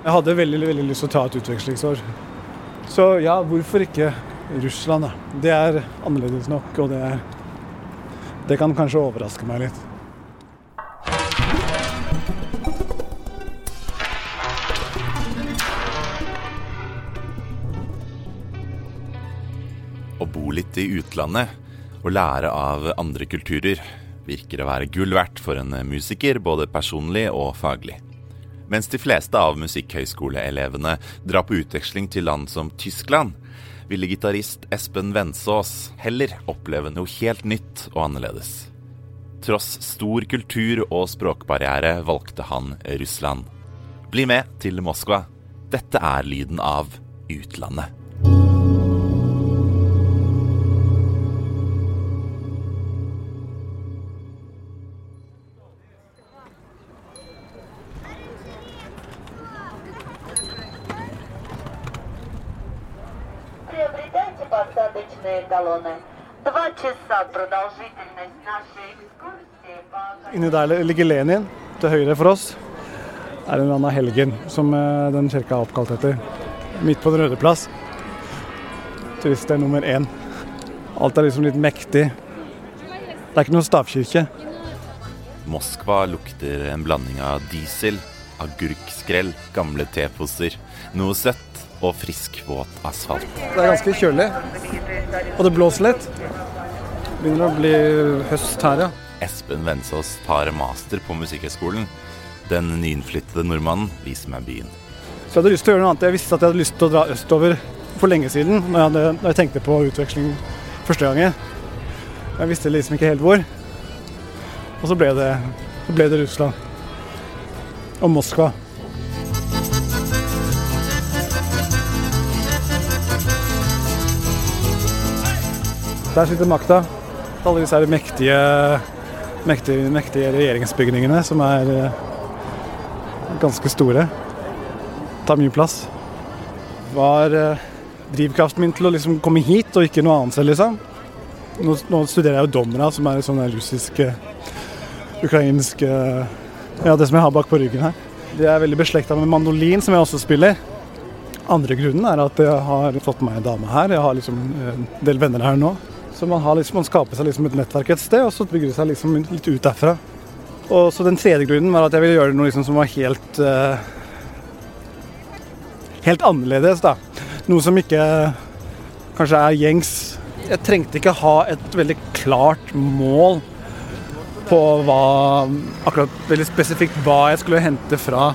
Jeg hadde veldig, veldig lyst til å ta et utvekslingsår. Så ja, hvorfor ikke Russland, da? Det er annerledes nok, og det, det kan kanskje overraske meg litt. Å bo litt i utlandet og lære av andre kulturer virker å være gull verdt for en musiker, både personlig og faglig. Mens de fleste av musikkhøyskoleelevene drar på utveksling til land som Tyskland, ville gitarist Espen Vensås heller oppleve noe helt nytt og annerledes. Tross stor kultur- og språkbarriere valgte han Russland. Bli med til Moskva. Dette er lyden av utlandet. Inni der ligger Lenin, til høyre for oss. er en eller annen helgen som eh, den kirka er oppkalt etter. Midt på Den røde plass. Turiststed nummer én. Alt er liksom litt mektig. Det er ikke noe stavkirke. Moskva lukter en blanding av diesel, agurkskrell, gamle teposer, noe søtt og frisk, våt asfalt. Det er ganske kjølig. Og det blåser litt. Begynner å bli høst her, ja. Espen Vensås tar master på Musikkhøgskolen. Den nyinnflyttede nordmannen viser meg byen. Så jeg hadde lyst til å gjøre noe annet. Jeg visste at jeg hadde lyst til å dra østover for lenge siden, når jeg, hadde, når jeg tenkte på utveksling første gangen. Jeg visste liksom ikke helt hvor. Og så ble det, så ble det Russland. Og Moskva. Der sitter makta. Alle disse mektige, mektige, mektige regjeringsbygningene som er eh, ganske store. Tar mye plass. Var eh, drivkraften min til å liksom komme hit og ikke noe annet selv, liksom. Nå, nå studerer jeg jo Domra, som er sånn russisk, eh, ukrainsk Ja, det som jeg har bak på ryggen her. Det er veldig beslekta med mandolin, som jeg også spiller. Andre grunnen er at jeg har fått meg en dame her. Jeg har liksom en del venner her nå. Så man, liksom, man skaper seg liksom et nettverk et sted, og så bygger det seg liksom litt ut derfra. Og så Den tredje grunnen var at jeg ville gjøre noe liksom som var helt uh, Helt annerledes. da. Noe som ikke kanskje er gjengs. Jeg trengte ikke ha et veldig klart mål på hva akkurat veldig spesifikt hva jeg skulle hente fra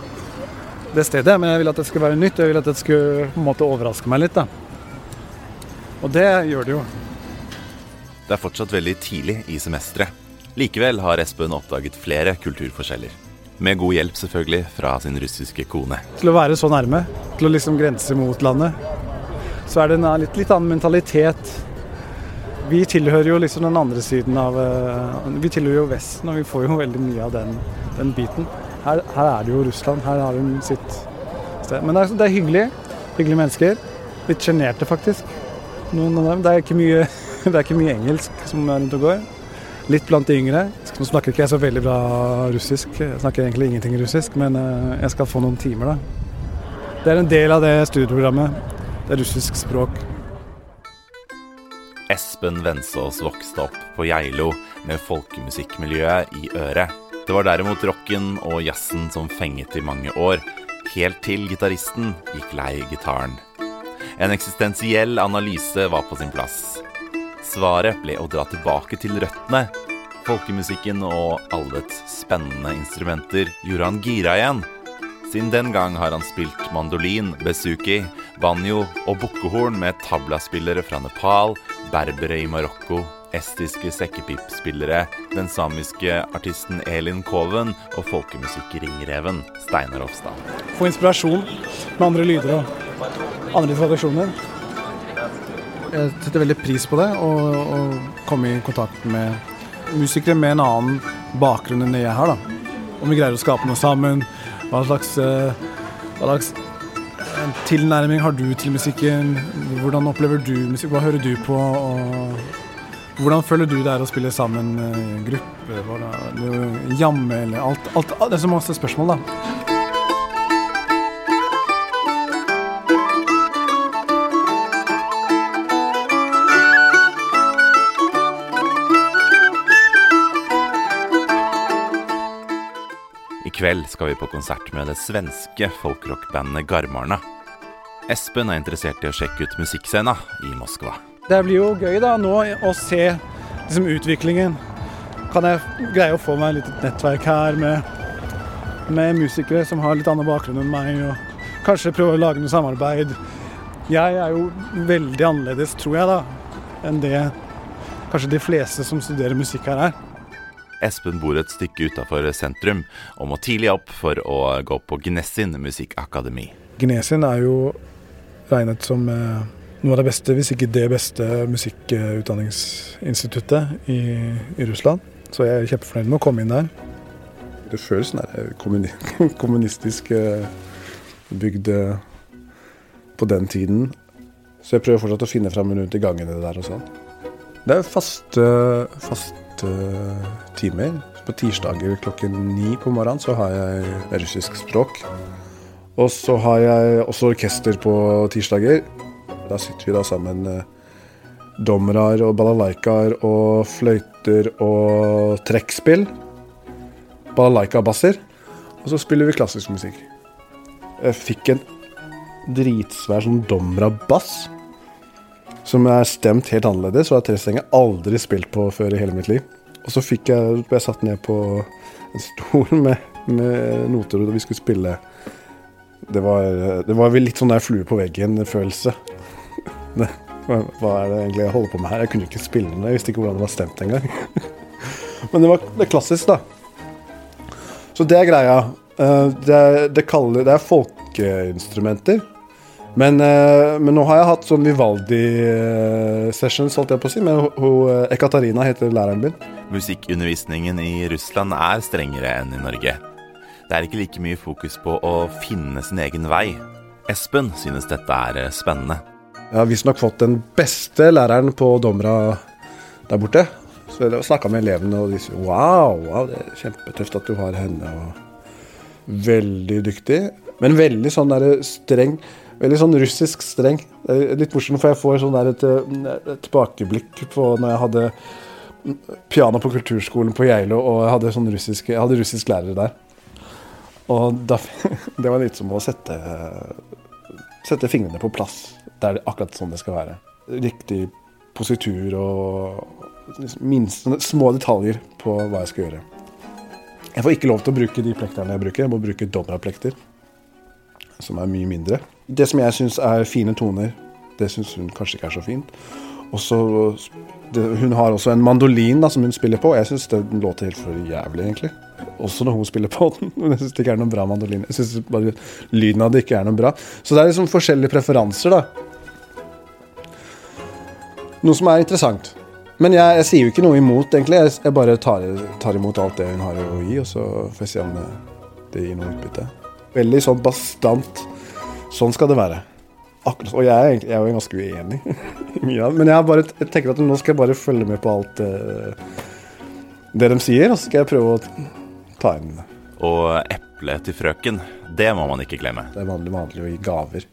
det stedet. Men jeg ville at det skulle være nytt, og jeg ville at det skulle på en måte overraske meg litt. da. Og det gjør det jo. Det er fortsatt veldig tidlig i semesteret. Likevel har Espen oppdaget flere kulturforskjeller. Med god hjelp selvfølgelig fra sin russiske kone. Til å være så nærme, til å liksom grense mot landet, så er det en litt, litt annen mentalitet. Vi tilhører jo liksom den andre siden av eh, Vi tilhører jo Vesten, og vi får jo veldig mye av den, den biten. Her, her er det jo Russland. Her har hun sitt sted. Men det er, det er hyggelig. Hyggelige mennesker. Litt sjenerte, faktisk. Noen av dem. Det er ikke mye, det er ikke mye engelsk som er rundt og går. Litt blant de yngre. Nå snakker ikke jeg så veldig bra russisk. Jeg snakker egentlig ingenting russisk, men eh, jeg skal få noen timer, da. Det er en del av det studieprogrammet. Det er russisk språk. Espen Vensås vokste opp på Geilo med folkemusikkmiljøet i øret. Det var derimot rocken og jazzen som fenget i mange år, helt til gitaristen gikk lei gitaren. En eksistensiell analyse var på sin plass. Svaret ble å dra tilbake til røttene. Folkemusikken og alle dets spennende instrumenter gjorde han gira igjen. Siden den gang har han spilt mandolin, besuki, banjo og bukkehorn med tablaspillere fra Nepal, berbere i Marokko, estiske sekkepipspillere, den samiske artisten Elin Koven og folkemusikkringreven Steinar Ofstad. Få inspirasjon med andre lyder og andre tradisjoner. Jeg setter veldig pris på det, å komme i kontakt med musikere med en annen bakgrunn enn det jeg har. da. Om vi greier å skape noe sammen. Hva slags, eh, hva slags eh, tilnærming har du til musikken? Hvordan opplever du musikk? Hva hører du på? Og hvordan føler du det er å spille sammen i en gruppe? Jamme eller alt, alt, Det er så masse spørsmål, da. Kveld skal vi på konsert med det svenske folkrockbandet Garmarna. Espen er interessert i å sjekke ut musikkscena i Moskva. Det blir jo gøy da nå å se liksom, utviklingen. Kan jeg greie å få meg litt nettverk her med, med musikere som har litt annen bakgrunn enn meg, og kanskje prøve å lage noe samarbeid. Jeg er jo veldig annerledes, tror jeg, da, enn det kanskje de fleste som studerer musikk her er. Espen bor et stykke utafor sentrum og må tidlig opp for å gå på Gnesin musikkakademi. Gnesin er jo regnet som eh, noe av det beste, hvis ikke det beste musikkutdanningsinstituttet i, i Russland. Så jeg er kjempefornøyd med å komme inn der. Det føles som kommuni kommunistisk eh, bygd eh, på den tiden. Så jeg prøver fortsatt å finne fram rundt i gangene der og sånn. Det er faste, faste timer. På tirsdager klokken ni på morgenen så har jeg russisk språk. Og så har jeg også orkester på tirsdager. Da sitter vi da sammen eh, dommere og balalaikaer og fløyter og trekkspill. Balalaika-basser. Og så spiller vi klassisk musikk. Jeg fikk en dritsvær sånn domra-bass. Som er stemt helt annerledes, og er trestrenger aldri spilt på før i hele mitt liv. Og så fikk jeg, jeg satt ned på en stol med, med noter, og vi skulle spille det var, det var litt sånn der flue på veggen-følelse. Hva er det egentlig jeg holder på med her? Jeg kunne ikke spille den, jeg visste ikke hvordan det var stemt engang. Men det, var, det klassisk, da. Så det er greia. Eh, det er, det kaller, det er folkeinstrumenter. Men, eh, men, nå har jeg hatt sånn Vivaldi-sessions, holdt jeg på å si. Men hun, Ekaterina heter læreren min. Musikkundervisningen i Russland er strengere enn i Norge. Det er ikke like mye fokus på å finne sin egen vei. Espen synes dette er eh, spennende. Jeg har visstnok fått den beste læreren på Domra der borte. Så jeg snakka med elevene, og de sier wow, wow, det er kjempetøft at du har henne. Og veldig dyktig, men veldig sånn der streng. Veldig sånn russisk streng. Litt morsomt, for jeg får sånn der et, et tilbakeblikk på når jeg hadde piano på kulturskolen på Geilo, og jeg hadde, sånn russisk, jeg hadde russisk lærer der. Og da, det var litt som å sette, sette fingrene på plass. Det er akkurat sånn det skal være. Riktig positur og minst, små detaljer på hva jeg skal gjøre. Jeg får ikke lov til å bruke de plekterne jeg bruker. Jeg må bruke domra-plekter, som er mye mindre. Det som jeg syns er fine toner, det syns hun kanskje ikke er så fint. Og så Hun har også en mandolin da, som hun spiller på. Jeg syns den låter helt for jævlig, egentlig. Også når hun spiller på den. Jeg syns det ikke er noen bra mandolin. Jeg syns bare lyden av det ikke er noe bra. Så det er liksom forskjellige preferanser, da. Noe som er interessant. Men jeg, jeg sier jo ikke noe imot, egentlig. Jeg bare tar, tar, imot alt det hun har å gi, og så får jeg se om det, det gir noe utbytte. Veldig sånn bastant. Sånn skal det være. Akkurat, og jeg er, jeg er jo ganske uenig i mye av det. Men jeg, bare, jeg tenker at nå skal jeg bare følge med på alt uh, det de sier, og så skal jeg prøve å ta inn det. Og eplet til frøken, det må man ikke glemme. Det er vanlig, vanlig å gi gaver.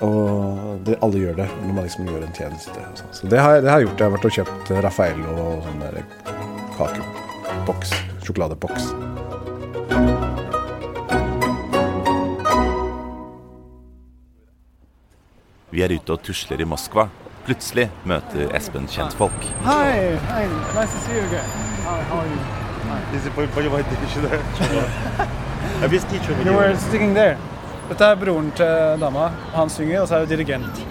Og det, alle gjør det når man liksom gjør en tjeneste. Så, så det, har, det, har, jeg gjort. Jeg har vært og kjøpt Raffaello og sånn kakeboks. Sjokoladeboks. Vi er ute og tusler i Moskva. Plutselig møter Espen kjentfolk. Hei! Hei! Nice to see you again. Hi, how are you? Hi. you were singing there. Dette er broren til dama. Han synger, og så er hun dirigent.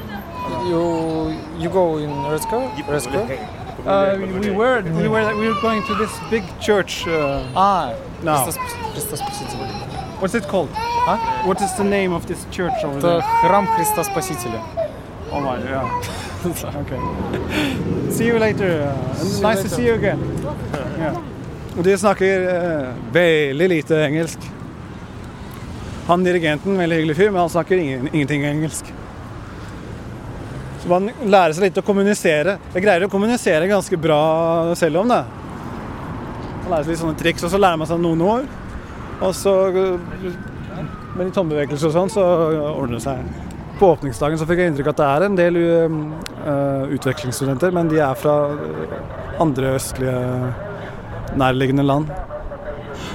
You, you go in Resco? Resco? Uh, we, were, we, uh, ah, now. Христос, Христос Спаситель. what's it called? Huh? What is the name of this church over Это there? храм Христа Спасителя. Oh my, yeah. okay. See you later. Uh, See you nice to later. see you again. Yeah. Og de snakker eh, veldig lite engelsk. Han dirigenten, veldig hyggelig fyr, men han snakker ingen, ingenting engelsk. Så man lærer seg litt å kommunisere. Jeg greier å kommunisere ganske bra selv om det. Man lærer seg litt sånne triks, og så lærer man seg noen ord. Og så med litt håndbevegelser og sånn, så ordner det seg. På åpningsdagen så fikk jeg inntrykk av at det er en del uh, utvekslingsstudenter, men de er fra andre østlige nærliggende land.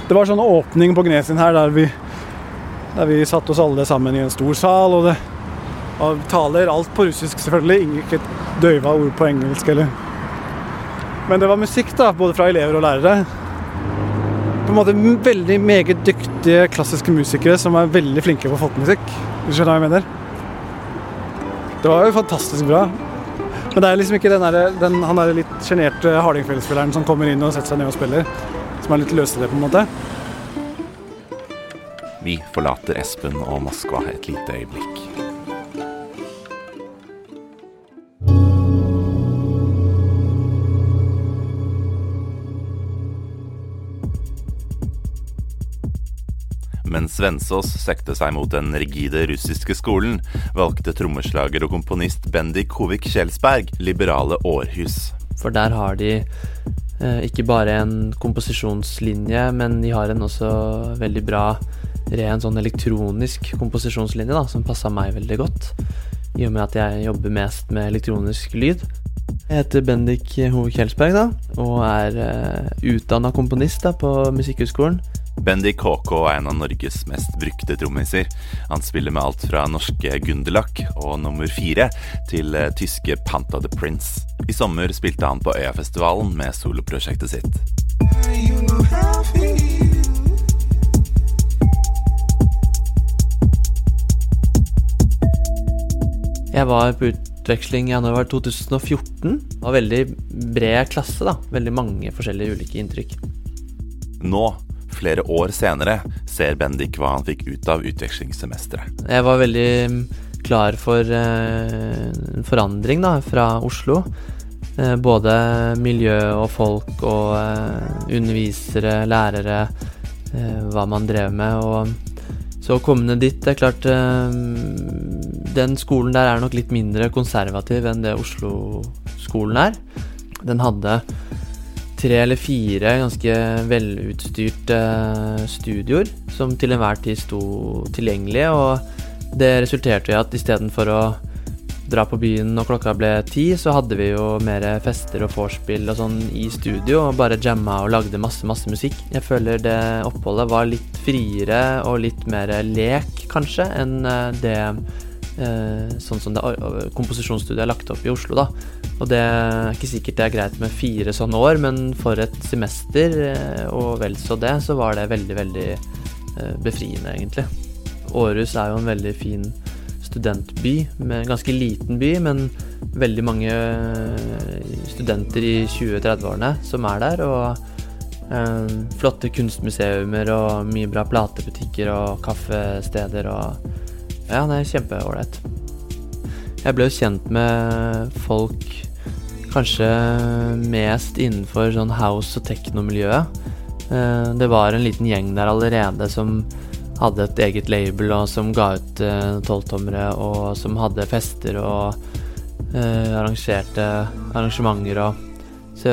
Det var sånn åpning på Gnesien her der vi, der vi satte oss alle sammen i en stor sal. Og det og taler alt på russisk, selvfølgelig. Ikke et døyva ord på engelsk eller Men det var musikk, da, både fra elever og lærere. På en måte veldig meget dyktige klassiske musikere som er veldig flinke på folkemusikk. Du skjønner hva jeg mener? Det var jo fantastisk bra. Men det er liksom ikke den, der, den han der litt sjenerte Hardingfjell-spilleren som kommer inn og setter seg ned og spiller, som er litt løsere, på en måte. Vi forlater Espen og Moskva et lite øyeblikk. Mens Svensås søkte seg mot den rigide russiske skolen, valgte trommeslager og komponist Bendik Hovik Kjelsberg liberale Århus. For der har de eh, ikke bare en komposisjonslinje, men de har en også veldig bra ren sånn elektronisk komposisjonslinje, da, som passa meg veldig godt. I og med at jeg jobber mest med elektronisk lyd. Jeg heter Bendik Hovik Kjelsberg, da, og er uh, utdanna komponist da, på Musikkhøgskolen. Bendik KK er en av Norges mest brukte trommiser. Han spiller med alt fra norske Gunderlach og nummer fire til eh, tyske Panta the Prince. I sommer spilte han på Øyafestivalen med soloprosjektet sitt. Jeg var på utveksling i januar 2014. Det var veldig bred klasse, da. Veldig mange forskjellige ulike inntrykk. Nå, flere år senere, ser Bendik hva han fikk ut av utvekslingssemesteret. Jeg var veldig mm, klar for eh, en forandring da, fra Oslo. Eh, både miljø og folk og eh, undervisere, lærere, eh, hva man drev med. Og så å komme ned dit Det er klart eh, Den skolen der er nok litt mindre konservativ enn det Oslo-skolen er. Den hadde tre eller fire ganske velutstyrte studioer som til enhver tid sto tilgjengelige, og det resulterte i at istedenfor å dra på byen når klokka ble ti, så hadde vi jo mer fester og vorspiel og sånn i studio, og bare jamma og lagde masse, masse musikk. Jeg føler det oppholdet var litt friere og litt mer lek, kanskje, enn eh, det eh, sånn som det ar- komposisjonsstudiet er lagt opp i Oslo, da. Og det er ikke sikkert det er greit med fire sånne år, men for et semester, eh, og vel så det, så var det veldig, veldig eh, befriende, egentlig. Århus er jo en veldig fin studentby, en ganske liten by, men veldig mange eh, studenter i 20-30-årene som er der, og eh, flotte kunstmuseumer og mye bra platebutikker og kaffesteder og Ja, det er kjempeålreit. Jeg ble jo kjent med folk kanskje mest innenfor sånn house- og teknomiljøet. Eh, Det var en liten gjeng der allerede som hadde et eget label, og som ga ut eh, tolvtommere, og som hadde fester og eh, arrangerte arrangementer og Så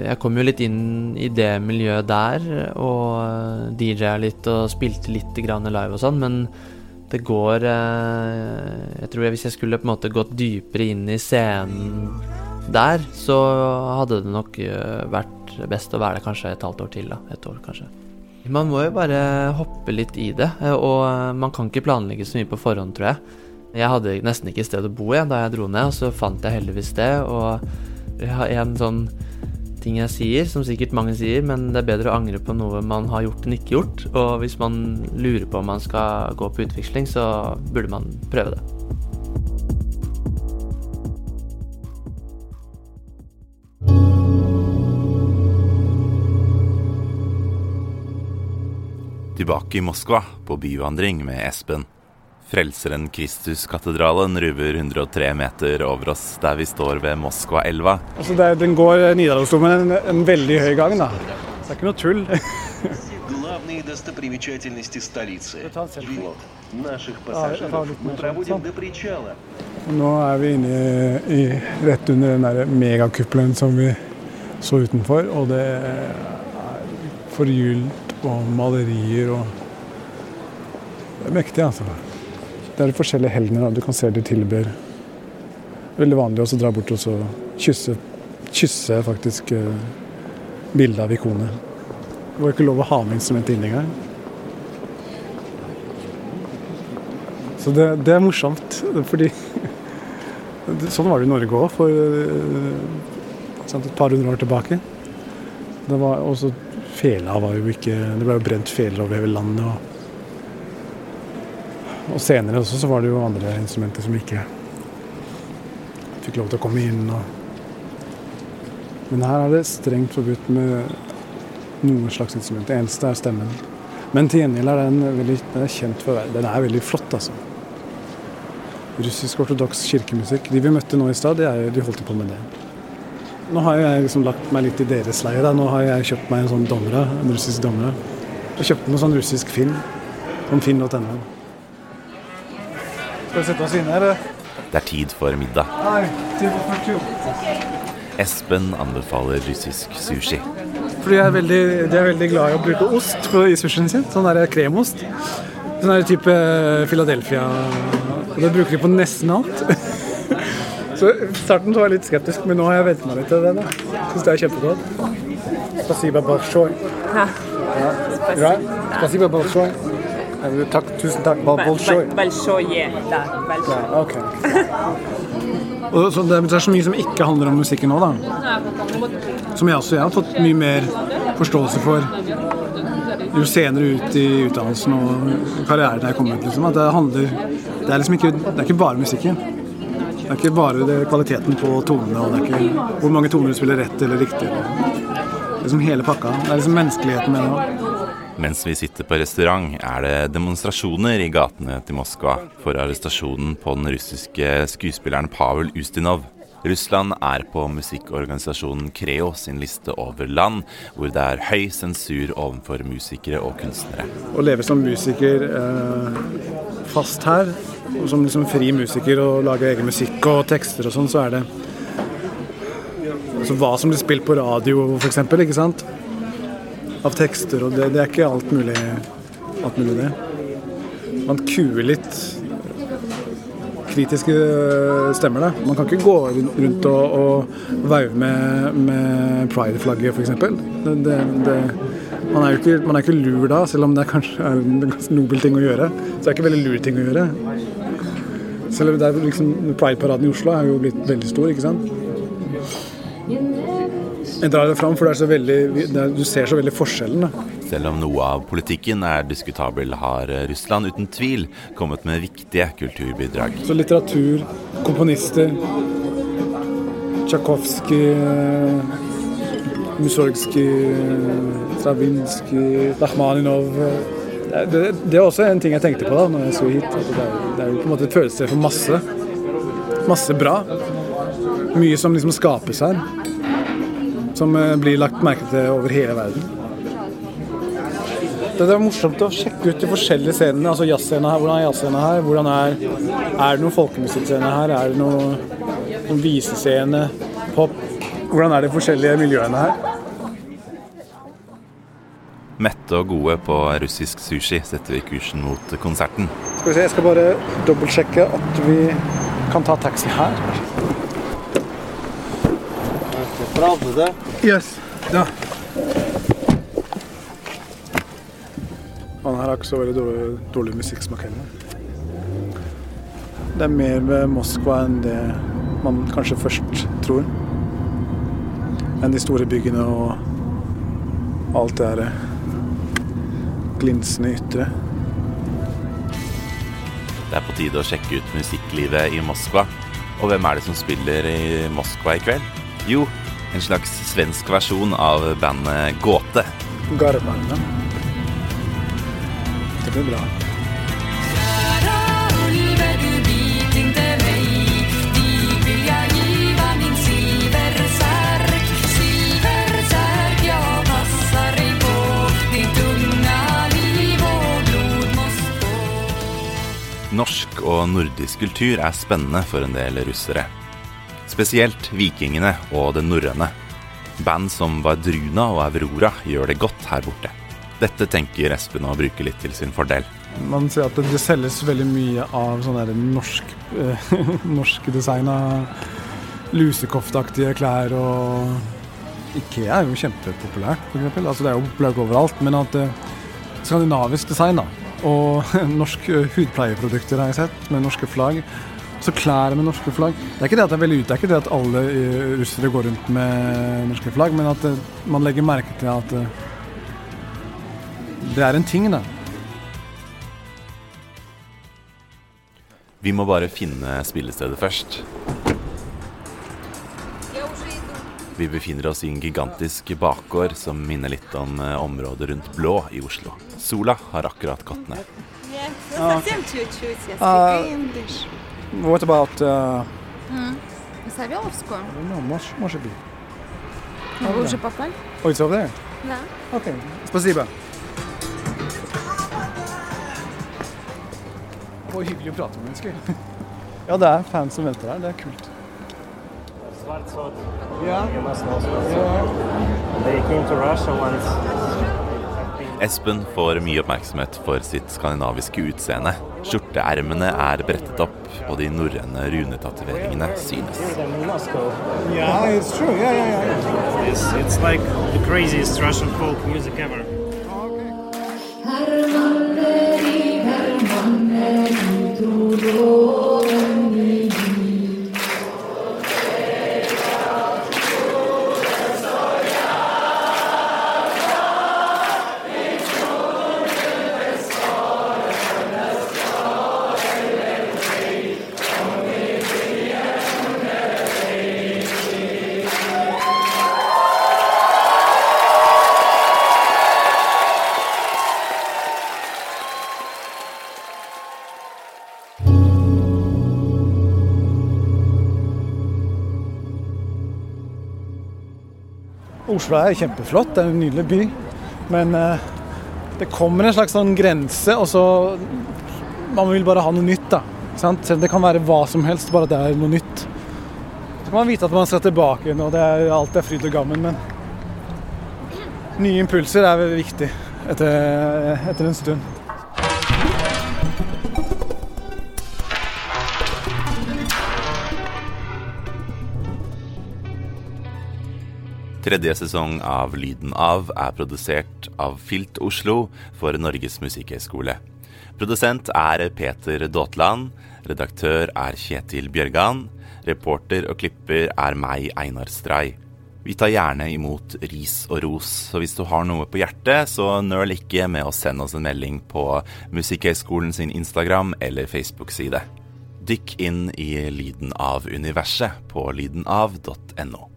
jeg kom jo litt inn i det miljøet der, og DJ-a litt og spilte litt live og sånn, men det går eh, Jeg tror jeg, hvis jeg skulle på en måte gått dypere inn i scenen der, så hadde det nok eh, vært best å være der kanskje et halvt år til, da. Et år, kanskje. Man må jo bare hoppe litt i det, eh, og man kan ikke planlegge så mye på forhånd, tror jeg. Jeg hadde nesten ikke sted å bo igjen da jeg dro ned, og så fant jeg heldigvis det, og jeg har en sånn ting jeg sier, som sikkert mange sier, men det er bedre å angre på noe man har gjort enn ikke gjort. Og hvis man lurer på om man skal gå på utveksling, så burde man prøve det. Tilbake i Moskva på byvandring med Espen. Frelseren Kristus-katedralen ruver 103 meter over oss der vi står ved Moskvaelva. Altså er, den går eh, Nidarosdomen en, en veldig høy gang, da. Så det er ikke noe tull. Sånn. Nå er vi inne i, rett under den der megakuppelen som vi så utenfor. Og det er forgylt og malerier og Det er mektig, altså. Det er forskjellige helgener du kan se de tilbyr. Veldig vanlig å dra bort og så kysse, kysse faktisk eh, bildet av ikonet. Det var ikke lov å ha med instrumentet inn engang. Så det, det er morsomt, fordi Sånn var det i Norge òg for eh, sant, et par hundre år tilbake. Det var også Fela var jo ikke Det ble jo brent feler over hele landet. Og, og senere også så var det jo andre instrumenter som ikke fikk lov til å komme inn. Og, men her er det strengt forbudt med noe slags instrument. Det eneste er stemmen. Men til gjengjeld er den veldig den er kjent for være Den er veldig flott, altså. Russisk-ortodoks kirkemusikk. De vi møtte nå i stad, de, holdt på med det. Nå har jeg liksom lagt meg litt i deres leir. Nå har jeg kjøpt meg en sånn domra, en russisk domra. Jeg kjøpte noe sånn russisk film. Sånn finn.no. Skal vi sette oss inne, eller? Det er tid for middag. Nei, tid for tur. Espen anbefaler russisk sushi. Fordi jeg er veldig, de er veldig glad i å bruke ost på, i sushien sin. Sånn der kremost. Sånn der type Philadelphia. Og det bruker de på nesten alt. Så I starten så var jeg litt skeptisk, men nå har jeg vent meg litt til det. Syns det er kjempegodt. Spasiba bolshoi. Ja. Ja. Spasiba balshoi. Eh, takk, tusen takk. Bolsjoj? Bolsjoje. Ja, ok. Og så det, er så mye som ikke handler om musikken nå, da. Som jeg også jeg har fått mye mer forståelse for jo senere ut i utdannelsen og karrieren jeg kom ut. Liksom, at det handler Det er liksom ikke, det er ikke bare musikken. Det er ikke bare det, kvaliteten på tonene og det er ikke hvor mange toner du spiller rett eller riktig. Det er Liksom hele pakka. Det er liksom menneskeligheten med det òg. Mens vi sitter på restaurant, er det demonstrasjoner i gatene til Moskva for arrestasjonen på den russiske skuespilleren Pavel Ustinov. Russland er på musikkorganisasjonen Creo sin liste over land hvor det er høy sensur overfor musikere og kunstnere. å leve som musiker eh, fast her, og som liksom fri musiker og lage egen musikk og tekster og sånn, så er det altså hva som blir spilt på radio f.eks.? Av tekster, og det, det er ikke alt mulig, alt mulig det. Man kuer litt kritiske stemmer, da. Man kan ikke gå rundt og, og veive med, med pride-flagget, f.eks. Man er jo ikke, man er ikke lur da, selv om det er kanskje er en ganske nobel ting å gjøre. Så det er ikke veldig lur ting å gjøre. Selv om liksom, Pride-paraden i Oslo er jo blitt veldig stor, ikke sant. Jeg drar det fram, for det er så veldig, det er, du ser så veldig forskjellen. da. Selv om noe av politikken er diskutabel, har Russland uten tvil kommet med viktige kulturbidrag. Så litteratur, komponister Tsjajkovskij, Musorgskij, Stravinskij, Rachmaninov det, det, det er også en ting jeg tenkte på da når jeg skulle hit. at Det er, det er jo på en måte et følelsessted for masse. Masse bra. Mye som liksom skapes her. Som eh, blir lagt merke til over hele verden. Det er morsomt å sjekke ut de forskjellige scenene. altså jazzscena her, Hvordan er jazzscena her? Hvordan er, er det noen folkemusikkscene her? Er det noen, noen visescene? Pop? Hvordan er de forskjellige miljøene her? Mette og gode på russisk sushi setter vi kursen mot konserten. Skal vi se, Jeg skal bare dobbeltsjekke at vi kan ta taxi her. Правда, да? Yes. Ja. Han her har ikke så veldig dårlig, dårlig musikksmak heller. Det er mer ved Moskva enn det man kanskje først tror. Enn de store byggene og alt det der glinsende ytre. Det er på tide å sjekke ut musikklivet i Moskva. Og hvem er det som spiller i Moskva i kveld? Jo, en slags svensk versjon av bandet Gåte. Garbarna. Det blir bra. Norsk og nordisk kultur er spennende for en del russere. Spesielt vikingene og det norrøne. Band som Vardruna og Aurora gjør det godt her borte. Dette tenker Espen å bruke litt til sin fordel. Man ser at det selges veldig mye av sånne norsk, eh, norskdesigna lusekofteaktige klær og Ikea er jo kjempepopulært, eksempel. Altså, det er jo populært overalt. Men at eh, skandinavisk design da, og norsk hudpleieprodukter har jeg sett, med norske flagg. Så klær med norske flagg Det er ikke det at det er veldig ut, det er at alle eh, russere går rundt med norske flagg, men at eh, man legger merke til at eh, det er en ting, da. Vi må bare finne spillestedet først. Vi befinner oss i en gigantisk bakgård som minner litt om området rundt Blå i Oslo. Sola har akkurat gått ned. Yeah, чуть-чуть, я А, speak English. What about uh, М. Савеловскую? no, может, может быть. А вы уже попали? Oh, it's over there? Да. Ok, spasiba. Hvor hyggelig å prate med mennesker. ja, det er fans som venter her. Det er kult. Ja. They came to Russia once. Espen får mye oppmerksomhet for sitt skandinaviske utseende. Skjorteermene er brettet opp, og de norrøne runetativeringene synes. Yeah, it's true. Yeah, yeah, yeah. It's, it's like the folk music ever. Oslo er kjempeflott, det er en nydelig by. Men eh, det kommer en slags sånn grense, og så Man vil bare ha noe nytt, da. Sant? Selv om det kan være hva som helst, bare at det er noe nytt. Så kan man vite at man skal tilbake, og det er, alt er fryd og gammen, men nye impulser er viktig etter, etter en stund. Tredje sesong av Lyden av er produsert av Filt Oslo for Norges musikkhøgskole. Produsent er Peter Daatland. Redaktør er Kjetil Bjørgan. Reporter og klipper er meg, Einar Stray. Vi tar gjerne imot ris og ros, så hvis du har noe på hjertet, så nøl ikke med å sende oss en melding på Musikkhøgskolen sin Instagram eller Facebook-side. Dykk inn i Lyden av universet på lydenav.no.